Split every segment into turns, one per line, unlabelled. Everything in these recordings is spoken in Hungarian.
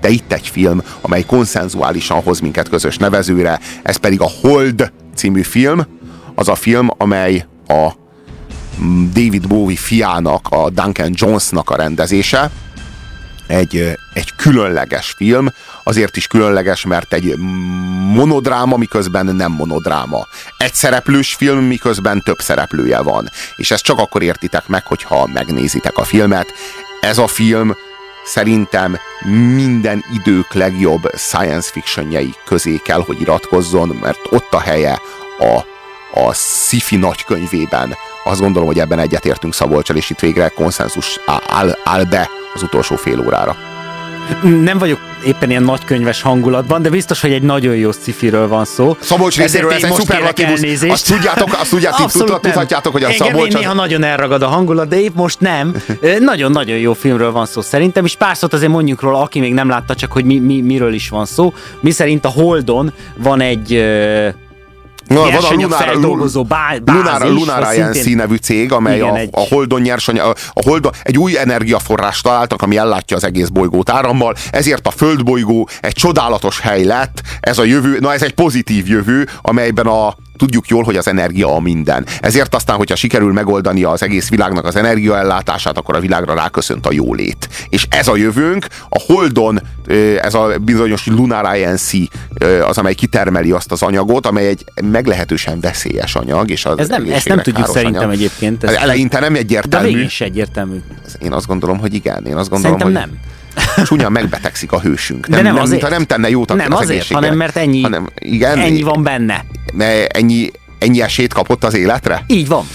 De itt egy film, amely konszenzuálisan hoz minket közös nevezőre, ez pedig a Hold című film, az a film, amely a David Bowie fiának, a Duncan Jonesnak a rendezése, egy, egy különleges film, azért is különleges, mert egy monodráma, miközben nem monodráma. Egy szereplős film, miközben több szereplője van. És ezt csak akkor értitek meg, hogyha megnézitek a filmet. Ez a film szerintem minden idők legjobb science fictionjei közé kell, hogy iratkozzon, mert ott a helye a, a sci-fi nagykönyvében. Azt gondolom, hogy ebben egyetértünk Szabolcsal, és itt végre konszenzus áll, áll be az utolsó fél órára.
Nem vagyok éppen ilyen nagykönyves hangulatban, de biztos, hogy egy nagyon jó szifiről van szó.
Szabolcs részéről ez egy szuperlatívus. Azt tudjátok, azt tudjátok, tudhatjátok, hogy a
Engem
Szabolcs...
néha nagyon elragad a hangulat, de épp most nem. Nagyon-nagyon jó filmről van szó szerintem, és pár szót azért mondjuk róla, aki még nem látta, csak hogy mi, mi, miről is van szó. Mi szerint a Holdon van egy
Na, van a Lunar, feldolgozó bá, Lunar, Lunar Alliance nevű cég, amely igen, a, egy... a Holdon nyersanyag, a, a Holdon egy új energiaforrást találtak, ami ellátja az egész bolygót árammal, ezért a földbolygó egy csodálatos hely lett, ez a jövő, na ez egy pozitív jövő, amelyben a tudjuk jól, hogy az energia a minden. Ezért aztán, hogyha sikerül megoldani az egész világnak az energiaellátását, akkor a világra ráköszönt a jólét. És ez a jövőnk, a Holdon, ez a bizonyos Lunar INC az, amely kitermeli azt az anyagot, amely egy meglehetősen veszélyes anyag. És az
ez nem, ezt nem tudjuk szerintem anyag. egyébként. Ez
Eleinte nem egyértelmű.
De is egyértelmű.
Én azt gondolom, hogy igen. Én azt gondolom,
szerintem
hogy...
nem
csúnya megbetegszik a hősünk.
Nem, De nem,
nem
azért.
Mintha nem tenne jót
Nem
az
azért, hanem mert ennyi, hanem, igen, ennyi van benne.
Ennyi, ennyi esélyt kapott az életre?
Így van.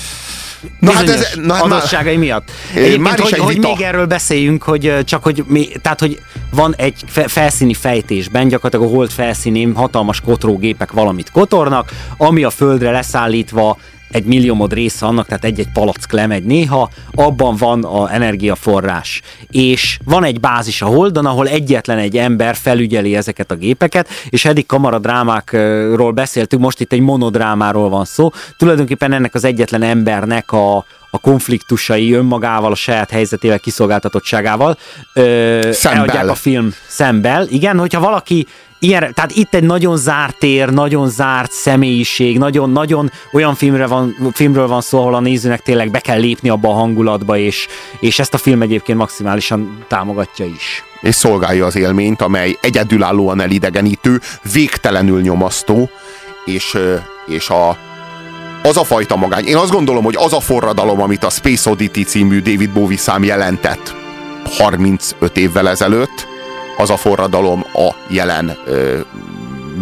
Na hát ez, na, hát adottságai miatt. Egyébként, hogy, egy hogy még erről beszéljünk, hogy csak hogy mi, tehát, hogy van egy felszíni fejtésben, gyakorlatilag a hold felszínén hatalmas kotrógépek valamit kotornak, ami a földre leszállítva egy milliómod része annak, tehát egy-egy palack lemegy néha, abban van a energiaforrás. És van egy bázis a Holdon, ahol egyetlen egy ember felügyeli ezeket a gépeket, és eddig kamaradrámákról beszéltünk, most itt egy monodrámáról van szó. Tulajdonképpen ennek az egyetlen embernek a, a konfliktusai önmagával, a saját helyzetével, kiszolgáltatottságával ö,
szembel.
a film szembel. Igen, hogyha valaki ilyen, tehát itt egy nagyon zárt tér, nagyon zárt személyiség, nagyon, nagyon olyan filmre van, filmről van szó, ahol a nézőnek tényleg be kell lépni abba a hangulatba, és, és ezt a film egyébként maximálisan támogatja is.
És szolgálja az élményt, amely egyedülállóan elidegenítő, végtelenül nyomasztó, és, és a, az a fajta magány. Én azt gondolom, hogy az a forradalom, amit a Space Oddity című David Bowie szám jelentett 35 évvel ezelőtt, az a forradalom a jelen ö,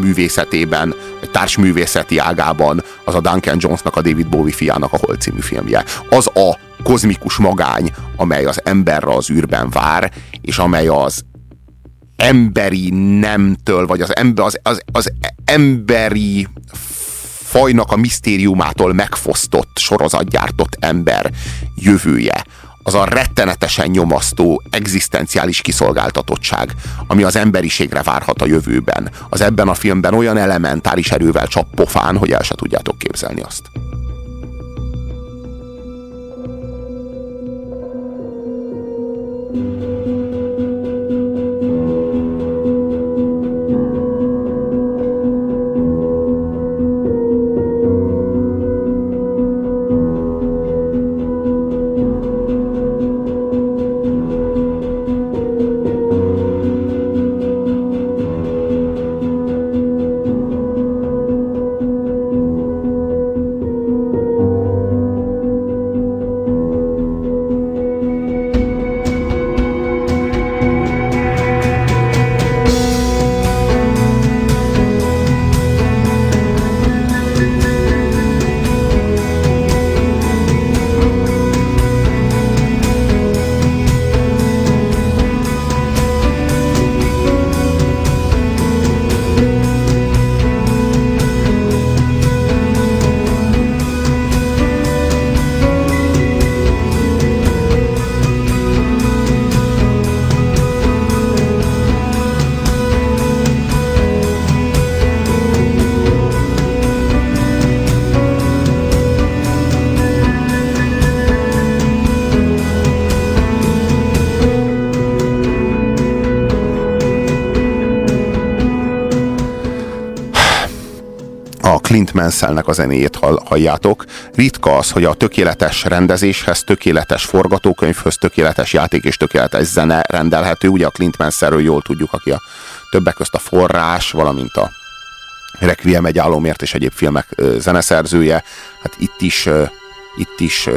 művészetében, társművészeti ágában, az a Duncan Jonesnak, a David Bowie fiának a Hol című filmje. Az a kozmikus magány, amely az emberre az űrben vár, és amely az emberi nemtől, vagy az, ember, az, az, az emberi fajnak a misztériumától megfosztott, sorozatgyártott ember jövője az a rettenetesen nyomasztó egzisztenciális kiszolgáltatottság, ami az emberiségre várhat a jövőben, az ebben a filmben olyan elementáris erővel csap pofán, hogy el se tudjátok képzelni azt. Clint Mansellnek a zenéjét halljátok. Ritka az, hogy a tökéletes rendezéshez, tökéletes forgatókönyvhöz, tökéletes játék és tökéletes zene rendelhető. Ugye a Clint Mansellről jól tudjuk, aki a többek közt a forrás, valamint a Requiem egy álomért és egyéb filmek zeneszerzője. Hát itt is, itt is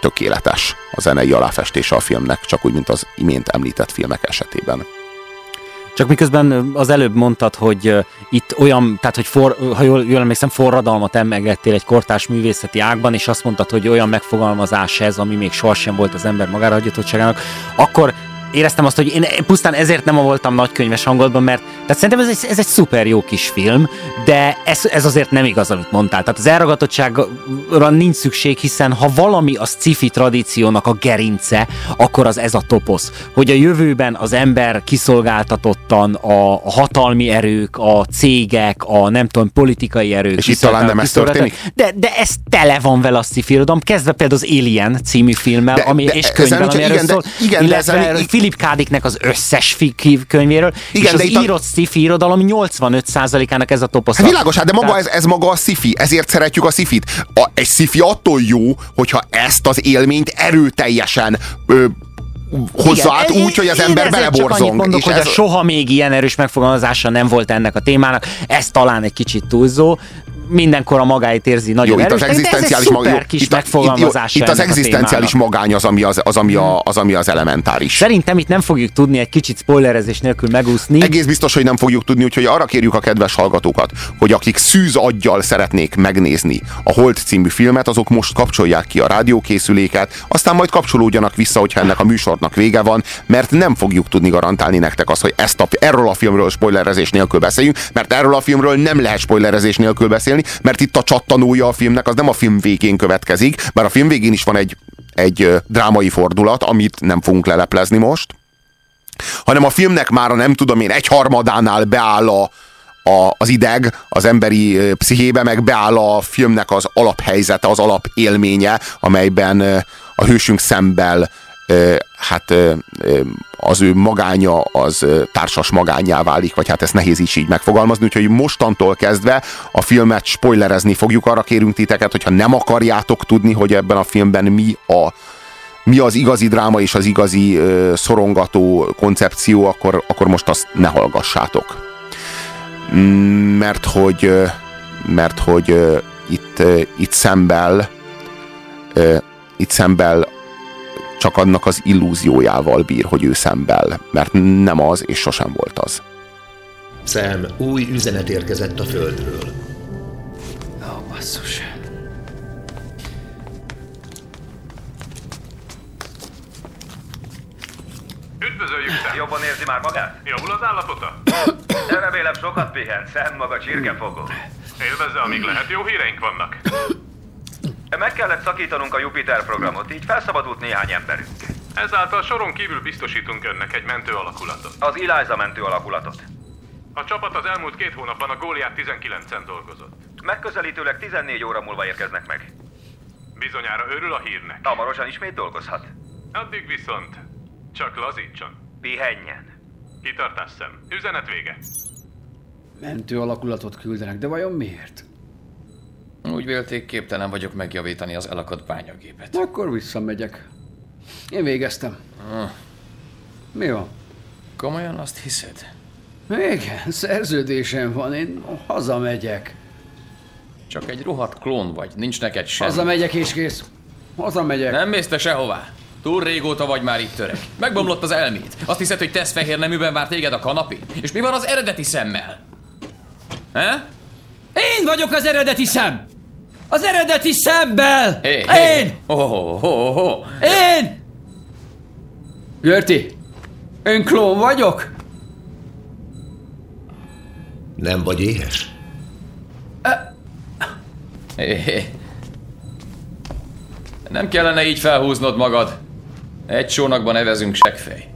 tökéletes a zenei aláfestése a filmnek, csak úgy, mint az imént említett filmek esetében.
Csak miközben az előbb mondtad, hogy itt olyan, tehát hogy for, ha jól, jól emlékszem, forradalmat emelgettél egy kortás művészeti ágban, és azt mondtad, hogy olyan megfogalmazás ez, ami még sohasem volt az ember magára hagyatottságának, akkor éreztem azt, hogy én pusztán ezért nem voltam nagykönyves hangolatban, mert tehát szerintem ez egy, ez egy szuper jó kis film, de ez, ez azért nem igaz, amit mondtál. Tehát az elragatottságra nincs szükség, hiszen ha valami a sci tradíciónak a gerince, akkor az ez a toposz. Hogy a jövőben az ember kiszolgáltatottan a hatalmi erők, a cégek, a nem tudom, politikai erők.
És itt talán nem ez történik?
De, de ez tele van vele a sci kezdve például az Alien című filmmel, de, ami, de és könyvvel, ami erről szól, igen, illetve de ezen, Philip K. Dicknek az összes könyvéről, Igen, és az de írott a... sci-fi irodalom 85%-ának ez a toposz.
Hát világos, hát de maga Tehát... ez, ez maga a sci ezért szeretjük a sci a, Egy sci attól jó, hogyha ezt az élményt erőteljesen ö, hozza át úgy, hogy az ember beleborzong.
mondok, és hogy ez... soha még ilyen erős megfogalmazása nem volt ennek a témának. Ez talán egy kicsit túlzó, mindenkor a magáit érzi nagyon jó, erős, itt az egzisztenciális jó, kis itt,
itt, itt az egzisztenciális magány az, ami az, az, ami a, az, ami az elementáris.
Szerintem itt nem fogjuk tudni egy kicsit spoilerezés nélkül megúszni.
Egész biztos, hogy nem fogjuk tudni, úgyhogy arra kérjük a kedves hallgatókat, hogy akik szűz aggyal szeretnék megnézni a Holt című filmet, azok most kapcsolják ki a rádiókészüléket, aztán majd kapcsolódjanak vissza, hogyha ennek a műsornak vége van, mert nem fogjuk tudni garantálni nektek azt, hogy ezt a, erről a filmről spoilerezés nélkül beszéljünk, mert erről a filmről nem lehet spoilerezés nélkül beszélni, beszélni, mert itt a csattanója a filmnek az nem a film végén következik, bár a film végén is van egy, egy drámai fordulat, amit nem fogunk leleplezni most, hanem a filmnek már a nem tudom én egy harmadánál beáll a, a, az ideg az emberi pszichébe, meg beáll a filmnek az alaphelyzete, az alapélménye, amelyben a hősünk szembel hát az ő magánya az társas magányá válik, vagy hát ezt nehéz is így megfogalmazni, úgyhogy mostantól kezdve a filmet spoilerezni fogjuk, arra kérünk titeket, hogyha nem akarjátok tudni, hogy ebben a filmben mi a mi az igazi dráma és az igazi szorongató koncepció, akkor, akkor most azt ne hallgassátok. Mert hogy mert hogy itt, itt szembel itt szembel csak annak az illúziójával bír, hogy ő szembel, mert nem az, és sosem volt az.
Sam, új üzenet érkezett a Földről.
Ó, oh, basszus.
Üdvözöljük, Sam!
Jobban érzi már magát?
Javul az állapota?
Remélem sokat pihent, Sam maga csirkefogó.
Élvezze, amíg lehet, jó híreink vannak.
Meg kellett szakítanunk a Jupiter programot, így felszabadult néhány emberünk.
Ezáltal soron kívül biztosítunk önnek egy mentő alakulatot.
Az Eliza mentő alakulatot.
A csapat az elmúlt két hónapban a Góliát 19-en dolgozott.
Megközelítőleg 14 óra múlva érkeznek meg.
Bizonyára örül a hírnek.
Hamarosan ismét dolgozhat.
Addig viszont csak lazítson.
Pihenjen.
Kitartás szem. Üzenet vége.
Mentő alakulatot küldenek, de vajon miért?
Úgy vélték, képtelen vagyok megjavítani az elakadt bányagépet.
Akkor visszamegyek. Én végeztem. Ah. Mi van?
Komolyan azt hiszed?
Igen, szerződésem van, én hazamegyek.
Csak egy rohadt klón vagy, nincs neked semmi.
Hazamegyek és kész. Hazamegyek.
Nem mész te sehová. Túl régóta vagy már itt öreg. Megbomlott az elmét. Azt hiszed, hogy tesz fehér neműben vár téged a kanapé? És mi van az eredeti szemmel? He?
Én vagyok az eredeti szem! Az eredeti szemmel!
Hey, hey. Én! Oh, oh, oh, oh.
Én! Görti, én klón vagyok?
Nem vagy éhes?
Hey. Nem kellene így felhúznod magad. Egy csónakban nevezünk seggfej.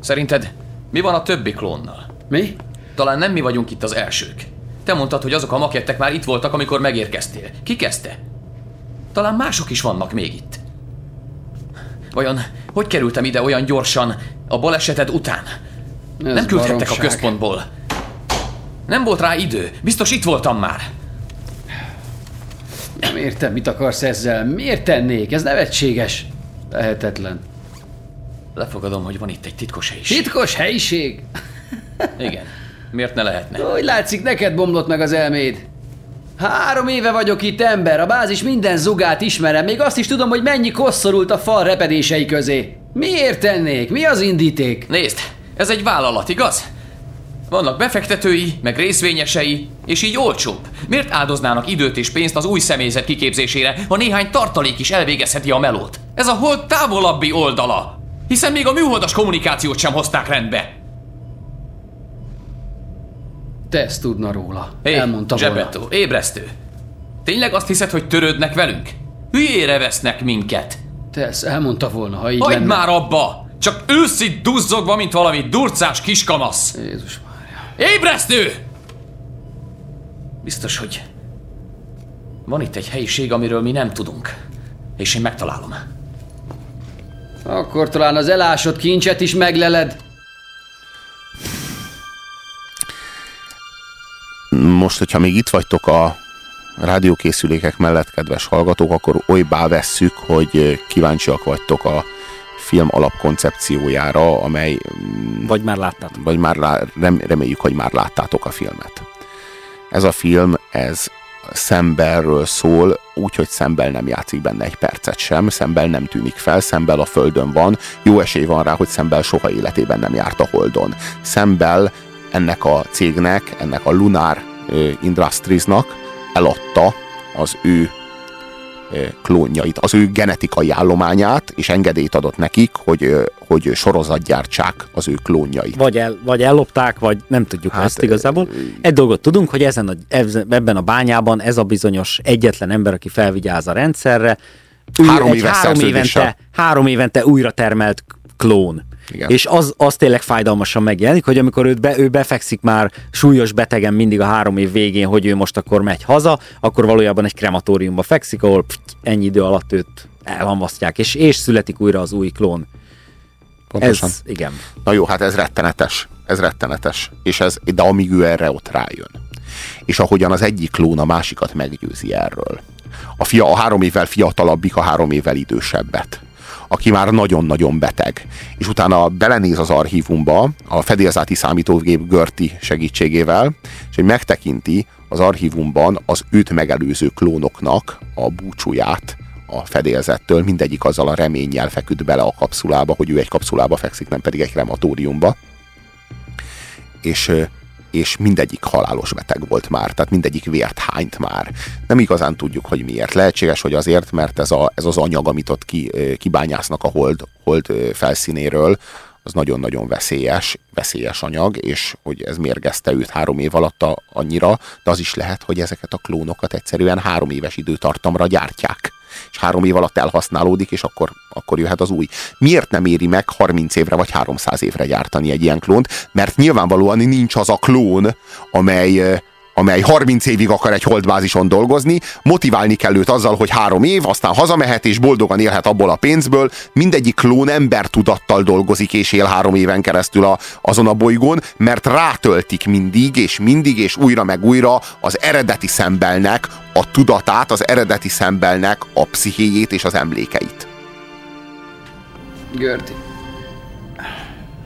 Szerinted mi van a többi klónnal?
Mi?
Talán nem mi vagyunk itt az elsők. Te mondtad, hogy azok a makettek már itt voltak, amikor megérkeztél. Ki kezdte? Talán mások is vannak még itt. Vajon hogy kerültem ide olyan gyorsan a baleseted után? Ez nem küldhettek baromság. a központból. Nem volt rá idő. Biztos itt voltam már.
Nem értem, mit akarsz ezzel. Miért tennék? Ez nevetséges. Lehetetlen.
Lefogadom, hogy van itt egy titkos helyiség.
Titkos helyiség?
Igen. Miért ne lehetne?
Hogy látszik, neked bomlott meg az elméd. Három éve vagyok itt ember, a bázis minden zugát ismerem, még azt is tudom, hogy mennyi kosszorult a fal repedései közé. Miért tennék? Mi az indíték?
Nézd, ez egy vállalat, igaz? Vannak befektetői, meg részvényesei, és így olcsóbb. Miért áldoznának időt és pénzt az új személyzet kiképzésére, ha néhány tartalék is elvégezheti a melót? Ez a hold távolabbi oldala. Hiszen még a műholdas kommunikációt sem hozták rendbe.
Te ezt tudna róla.
Hé, Elmondta Zsebetto, volna. ébresztő. Tényleg azt hiszed, hogy törődnek velünk? Hülyére vesznek minket.
Te ezt elmondta volna, ha így
Hagyd
lenne.
már abba! Csak őszit duzzogva, mint valami durcás kiskamasz.
Jézus Mária.
Ébresztő! Biztos, hogy van itt egy helyiség, amiről mi nem tudunk. És én megtalálom.
Akkor talán az elásott kincset is megleled.
Most, hogyha még itt vagytok a rádiókészülékek mellett, kedves hallgatók, akkor olybá vesszük, hogy kíváncsiak vagytok a film alapkoncepciójára, amely...
Mm, vagy már láttátok.
Vagy már lá, rem, reméljük, hogy már láttátok a filmet. Ez a film, ez Szembelről szól, úgyhogy Szembel nem játszik benne egy percet sem, Szembel nem tűnik fel, Szembel a földön van, jó esély van rá, hogy Szembel soha életében nem járt a Holdon. Szembel ennek a cégnek, ennek a Lunar Industriesnak eladta az ő klónjait, az ő genetikai állományát, és engedélyt adott nekik, hogy, hogy sorozatgyártsák az ő klónjait.
Vagy, el, vagy ellopták, vagy nem tudjuk hát, ezt igazából. Egy dolgot tudunk, hogy ezen a, ebben a bányában ez a bizonyos egyetlen ember, aki felvigyáz a rendszerre,
ő három, éves
három, évente, három évente újra termelt klón. Igen. És az, az tényleg fájdalmasan megjelenik, hogy amikor őt be, ő befekszik már súlyos betegen mindig a három év végén, hogy ő most akkor megy haza, akkor valójában egy krematóriumba fekszik, ahol pff, ennyi idő alatt őt elhamvasztják, és, és születik újra az új klón.
Pontosan.
Ez, igen.
Na jó, hát ez rettenetes. Ez rettenetes. És ez, de amíg ő erre ott rájön. És ahogyan az egyik klón a másikat meggyőzi erről. A, fia, a három évvel fiatalabbik a három évvel idősebbet aki már nagyon-nagyon beteg. És utána belenéz az archívumba a fedélzeti számítógép Görti segítségével, és hogy megtekinti az archívumban az őt megelőző klónoknak a búcsúját a fedélzettől, mindegyik azzal a reménnyel feküdt bele a kapszulába, hogy ő egy kapszulába fekszik, nem pedig egy krematóriumba. És és mindegyik halálos beteg volt már, tehát mindegyik vért hányt már. Nem igazán tudjuk, hogy miért. Lehetséges, hogy azért, mert ez, a, ez az anyag, amit ott ki, kibányásznak a hold, hold felszínéről, az nagyon-nagyon veszélyes, veszélyes anyag, és hogy ez mérgezte őt három év alatt annyira, de az is lehet, hogy ezeket a klónokat egyszerűen három éves időtartamra gyártják és három év alatt elhasználódik, és akkor, akkor jöhet az új. Miért nem éri meg 30 évre vagy 300 évre gyártani egy ilyen klónt? Mert nyilvánvalóan nincs az a klón, amely amely 30 évig akar egy holdbázison dolgozni, motiválni kell őt azzal, hogy három év, aztán hazamehet és boldogan élhet abból a pénzből. Mindegyik klón ember tudattal dolgozik és él három éven keresztül a, azon a bolygón, mert rátöltik mindig és mindig és újra meg újra az eredeti szembelnek a tudatát, az eredeti szembelnek a pszichéjét és az emlékeit.
Görti.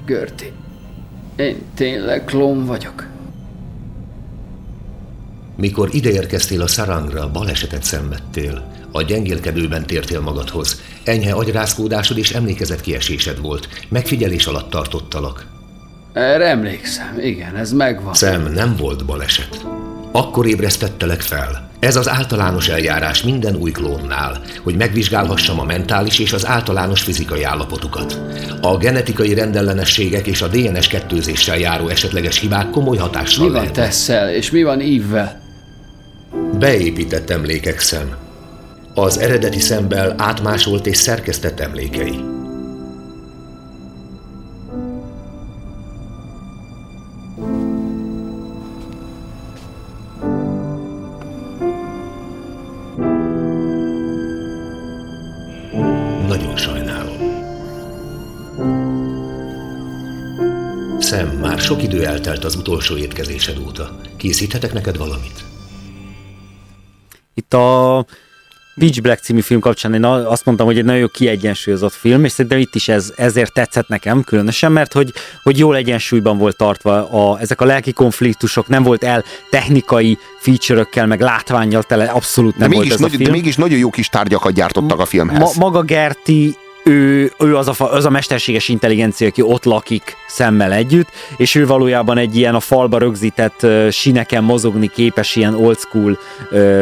Görti. Én tényleg klón vagyok.
Mikor ideérkeztél a szarangra, balesetet szenvedtél. A gyengélkedőben tértél magadhoz. Enyhe agyrázkódásod és emlékezetkiesésed volt. Megfigyelés alatt tartottalak.
Erre emlékszem, igen, ez megvan.
Szem, nem volt baleset. Akkor ébresztettelek fel. Ez az általános eljárás minden új klónnál, hogy megvizsgálhassam a mentális és az általános fizikai állapotukat. A genetikai rendellenességek és a DNS kettőzéssel járó esetleges hibák komoly hatással
Mi van Tesszel, és mi van Ívvel?
Beépített emlékek szem. Az eredeti szembel átmásolt és szerkesztett emlékei. Nagyon sajnálom. Szem, már sok idő eltelt az utolsó étkezésed óta. Készíthetek neked valamit?
Itt a Beach Black című film kapcsán én azt mondtam, hogy egy nagyon kiegyensúlyozott film, és szerintem itt is ez, ezért tetszett nekem különösen, mert hogy, hogy jól egyensúlyban volt tartva a, ezek a lelki konfliktusok, nem volt el technikai feature meg látványjal tele, abszolút nem de volt
mégis,
ez nagy, a film.
De mégis nagyon jó kis tárgyakat gyártottak a filmhez.
Ma, maga Gerti ő, ő az, a, az a mesterséges intelligencia, aki ott lakik szemmel együtt, és ő valójában egy ilyen a falba rögzített uh, sineken mozogni képes, ilyen old school, uh,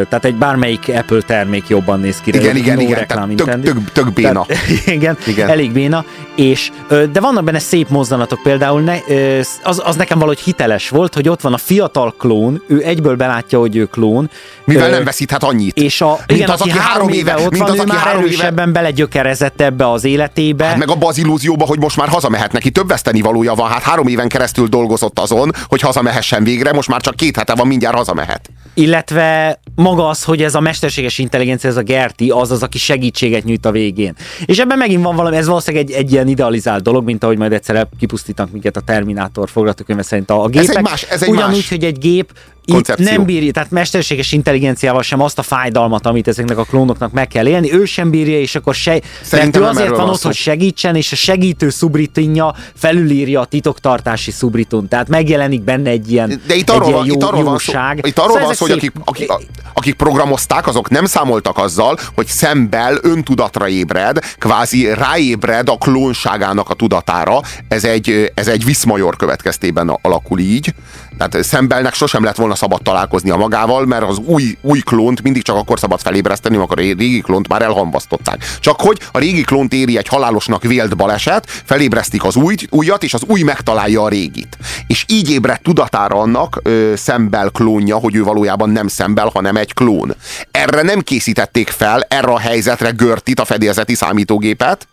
tehát egy bármelyik Apple termék jobban néz ki.
Igen, igen, igen, reklám, tök, tök, tök béna.
Tehát, igen, igen, elég béna, és, uh, de vannak benne szép mozdanatok, például ne, uh, az, az nekem valahogy hiteles volt, hogy ott van a fiatal klón, ő egyből belátja, hogy ő klón.
Mivel uh, nem veszíthet annyit.
És a, igen, az, aki három éve, éve ott van, az, ő már erősebben éve... belegyökerezett ebbe az életébe. Hát
meg abba az illúzióba, hogy most már hazamehet neki, több veszteni valója van. Hát három éven keresztül dolgozott azon, hogy hazamehessen végre, most már csak két hete van, mindjárt hazamehet.
Illetve maga az, hogy ez a mesterséges intelligencia, ez a Gerti, az az, aki segítséget nyújt a végén. És ebben megint van valami, ez valószínűleg egy, egy ilyen idealizált dolog, mint ahogy majd egyszer kipusztítanak minket a Terminátor forgatókönyve szerint a, a gépek. Ez egy más, ez egy Ugyanúgy, más. hogy egy gép itt nem bírja, tehát mesterséges intelligenciával sem azt a fájdalmat, amit ezeknek a klónoknak meg kell élni, ő sem bírja, és akkor se, Szerintem mert ő azért van ott, hogy segítsen, és a segítő szubritinja felülírja a titoktartási szubritun, tehát megjelenik benne egy ilyen,
De itt arról, ilyen jó, itt arról. Van itt arról szóval van szó, hogy akik, akik, akik programozták, azok nem számoltak azzal, hogy szembel öntudatra ébred, kvázi ráébred a klónságának a tudatára. Ez egy, ez egy viszmajor következtében alakul így. Tehát szembelnek sosem lett volna szabad találkoznia magával, mert az új, új klónt mindig csak akkor szabad felébreszteni, amikor a régi klónt már elhamvasztották. Csak hogy a régi klónt éri egy halálosnak vélt baleset, felébresztik az új, újat, és az új megtalálja a régit. És így ébredt tudatára annak ö, szembel klónja, hogy ő valójában nem szembel, hanem egy klón. Erre nem készítették fel, erre a helyzetre Görtit, a fedélzeti számítógépet,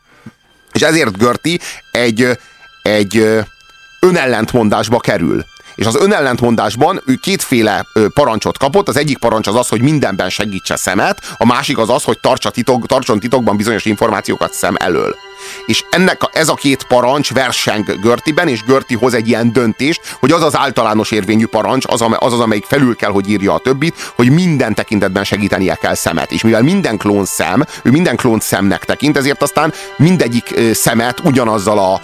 és ezért Görti egy, egy önellentmondásba kerül és az önellentmondásban ő kétféle parancsot kapott. Az egyik parancs az az, hogy mindenben segítse szemet, a másik az az, hogy tartsa titok, tartson titokban bizonyos információkat szem elől. És ennek a, ez a két parancs verseng Görtiben, és Görti hoz egy ilyen döntést, hogy az az általános érvényű parancs, az, az az, amelyik felül kell, hogy írja a többit, hogy minden tekintetben segítenie kell szemet. És mivel minden klón szem, ő minden klón szemnek tekint, ezért aztán mindegyik szemet ugyanazzal a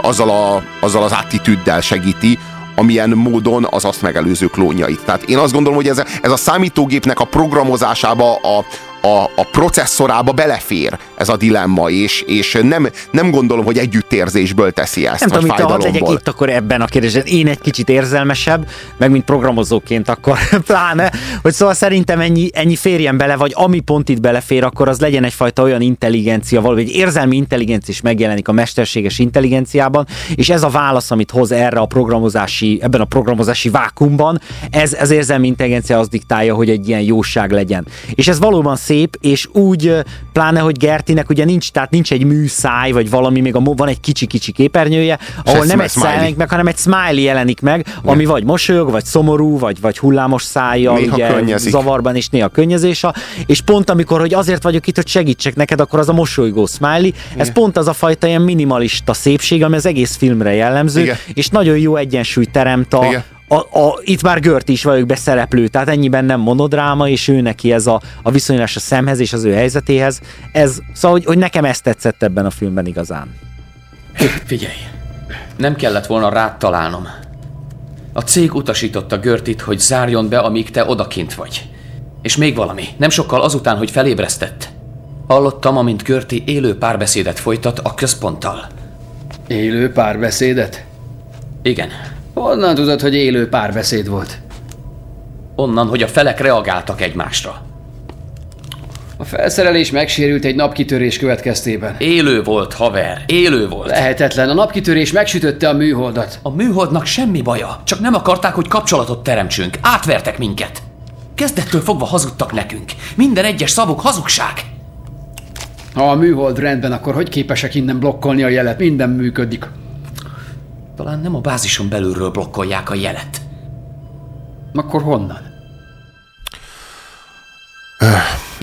azzal, a, azzal az attitűddel segíti, amilyen módon az azt megelőző klónjait. Tehát én azt gondolom, hogy ez, ez a számítógépnek a programozásába, a, a, a processzorába belefér ez a dilemma, és, és nem, nem gondolom, hogy együttérzésből teszi ezt,
Nem tudom, mit hadd legyek itt akkor ebben a kérdésben. Én egy kicsit érzelmesebb, meg mint programozóként akkor pláne, hogy szóval szerintem ennyi, ennyi férjen bele, vagy ami pont itt belefér, akkor az legyen egyfajta olyan intelligencia, valami egy érzelmi intelligencia is megjelenik a mesterséges intelligenciában, és ez a válasz, amit hoz erre a programozási, ebben a programozási vákumban, ez, ez érzelmi intelligencia az diktálja, hogy egy ilyen jóság legyen. És ez valóban szép, és úgy, pláne, hogy Gertinek ugye nincs, tehát nincs egy műszáj, vagy valami, még a, van egy kicsi-kicsi képernyője, ahol nem egy száj meg, hanem egy smiley jelenik meg, ami vagy mosolyog, vagy szomorú, vagy, vagy hullámos szája, néha ugye könnyezik. zavarban is néha könnyezése, és pont amikor, hogy azért vagyok itt, hogy segítsek neked, akkor az a mosolygó smiley, Igen. ez pont az a fajta ilyen minimalista szépség, ami az egész filmre jellemző, Igen. és nagyon jó egyensúly teremt a, Igen a, a, itt már Gört is vagyok beszereplő, tehát ennyiben nem monodráma, és ő neki ez a, a viszonyulás a szemhez és az ő helyzetéhez. Ez, szóval, hogy, hogy nekem ezt tetszett ebben a filmben igazán.
Figyelj, nem kellett volna rád találnom. A cég utasította Görtit, hogy zárjon be, amíg te odakint vagy. És még valami, nem sokkal azután, hogy felébresztett. Hallottam, amint Görti élő párbeszédet folytat a központtal.
Élő párbeszédet?
Igen.
Honnan tudod, hogy élő párbeszéd volt?
Onnan, hogy a felek reagáltak egymásra.
A felszerelés megsérült egy napkitörés következtében.
Élő volt, haver, élő volt.
Lehetetlen, a napkitörés megsütötte a műholdat.
A műholdnak semmi baja, csak nem akarták, hogy kapcsolatot teremtsünk. Átvertek minket. Kezdettől fogva hazudtak nekünk. Minden egyes szavuk hazugság.
Ha a műhold rendben, akkor hogy képesek innen blokkolni a jelet? Minden működik.
Talán nem a bázison belülről blokkolják a jelet.
Akkor honnan?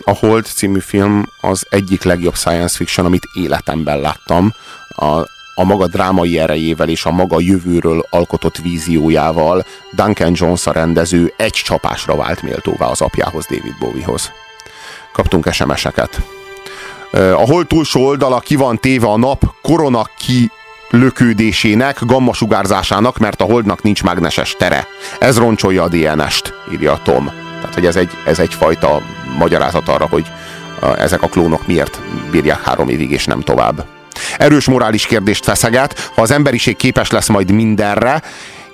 A Hold című film az egyik legjobb science fiction, amit életemben láttam. A, a maga drámai erejével és a maga jövőről alkotott víziójával Duncan Jones a rendező egy csapásra vált méltóvá az apjához, David Bowiehoz. Kaptunk SMS-eket. A hold túlsó oldala ki van téve a nap korona ki lökődésének, gamma sugárzásának, mert a holdnak nincs mágneses tere. Ez roncsolja a DNS-t, írja Tom. Tehát, hogy ez, egy, ez egyfajta magyarázat arra, hogy ezek a klónok miért bírják három évig és nem tovább. Erős morális kérdést feszeget, ha az emberiség képes lesz majd mindenre,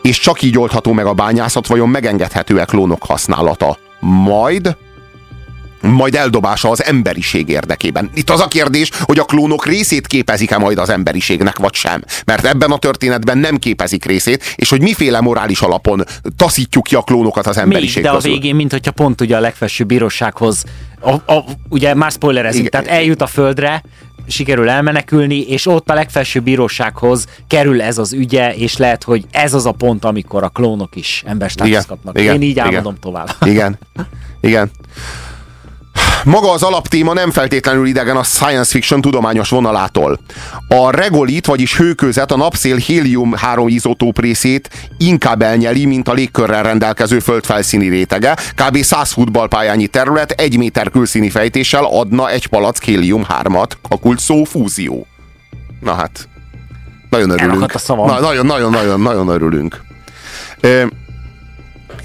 és csak így oldható meg a bányászat, vajon megengedhető-e klónok használata? Majd majd eldobása az emberiség érdekében. Itt az a kérdés, hogy a klónok részét képezik-e majd az emberiségnek, vagy sem. Mert ebben a történetben nem képezik részét, és hogy miféle morális alapon taszítjuk ki a klónokat az emberiség
Még, de közül. a végén, mint hogyha pont ugye a legfelsőbb bírósághoz, a, a, ugye már spoilerezünk, tehát eljut a földre, sikerül elmenekülni, és ott a legfelsőbb bírósághoz kerül ez az ügye, és lehet, hogy ez az a pont, amikor a klónok is emberstátuszt kapnak. Igen, Én így álmodom igen, tovább.
Igen, igen maga az alaptéma nem feltétlenül idegen a science fiction tudományos vonalától. A regolit, vagyis hőközet, a napszél hélium-3 izotóp részét inkább elnyeli, mint a légkörrel rendelkező földfelszíni rétege. Kb. 100 futballpályányi terület egy méter külszíni fejtéssel adna egy palack hélium-3-at. Kakult szó fúzió. Na hát, nagyon örülünk. Na, nagyon, nagyon, nagyon, nagyon örülünk.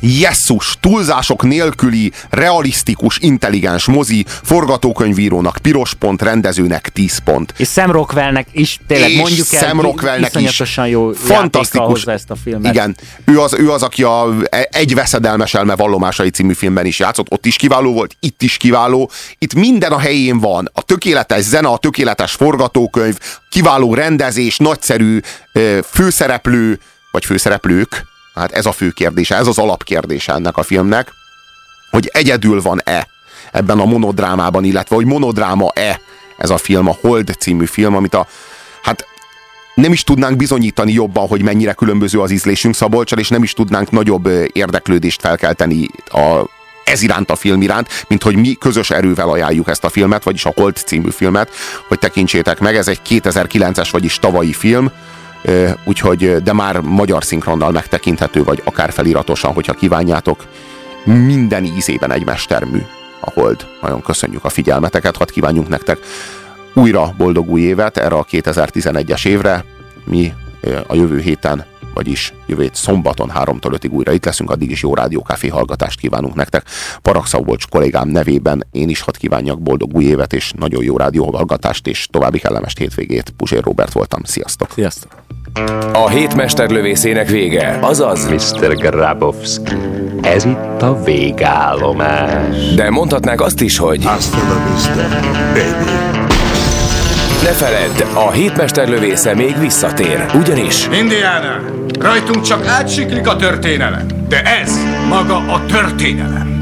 Jesszus, túlzások nélküli, realisztikus, intelligens mozi, forgatókönyvírónak piros pont, rendezőnek 10 pont.
És Sam Rockwellnek is, tényleg és mondjuk el, Sam Rockwellnek is jó fantasztikus ezt a filmet.
Igen, ő az, ő az, aki a Egy veszedelmes elme vallomásai című filmben is játszott, ott is kiváló volt, itt is kiváló, itt minden a helyén van, a tökéletes zene, a tökéletes forgatókönyv, kiváló rendezés, nagyszerű főszereplő, vagy főszereplők, Hát ez a fő kérdése, ez az alapkérdése ennek a filmnek, hogy egyedül van-e ebben a monodrámában, illetve hogy monodráma-e ez a film, a Hold című film, amit a, hát nem is tudnánk bizonyítani jobban, hogy mennyire különböző az ízlésünk Szabolcsal, és nem is tudnánk nagyobb érdeklődést felkelteni a, ez iránt a film iránt, mint hogy mi közös erővel ajánljuk ezt a filmet, vagyis a Hold című filmet, hogy tekintsétek meg. Ez egy 2009-es, vagyis tavalyi film, úgyhogy, de már magyar szinkronnal megtekinthető, vagy akár feliratosan, hogyha kívánjátok. Minden ízében egy mestermű a Hold. Nagyon köszönjük a figyelmeteket, hadd kívánjunk nektek újra boldog új évet erre a 2011-es évre. Mi a jövő héten, vagyis jövő szombaton 3-tól 5-ig újra itt leszünk, addig is jó rádiókáfé hallgatást kívánunk nektek. Parakszaubolcs kollégám nevében én is hadd kívánjak boldog új évet, és nagyon jó rádióhallgatást, és további kellemes hétvégét. Puzsér Robert voltam. Sziasztok!
Sziasztok!
A hét mesterlövészének vége, azaz
Mr. Grabowski. Ez itt a végállomás.
De mondhatnák azt is, hogy
Hasta la vista, baby.
Ne feledd, a hétmesterlövésze még visszatér, ugyanis...
Indiana, rajtunk csak átsiklik a történelem, de ez maga a történelem.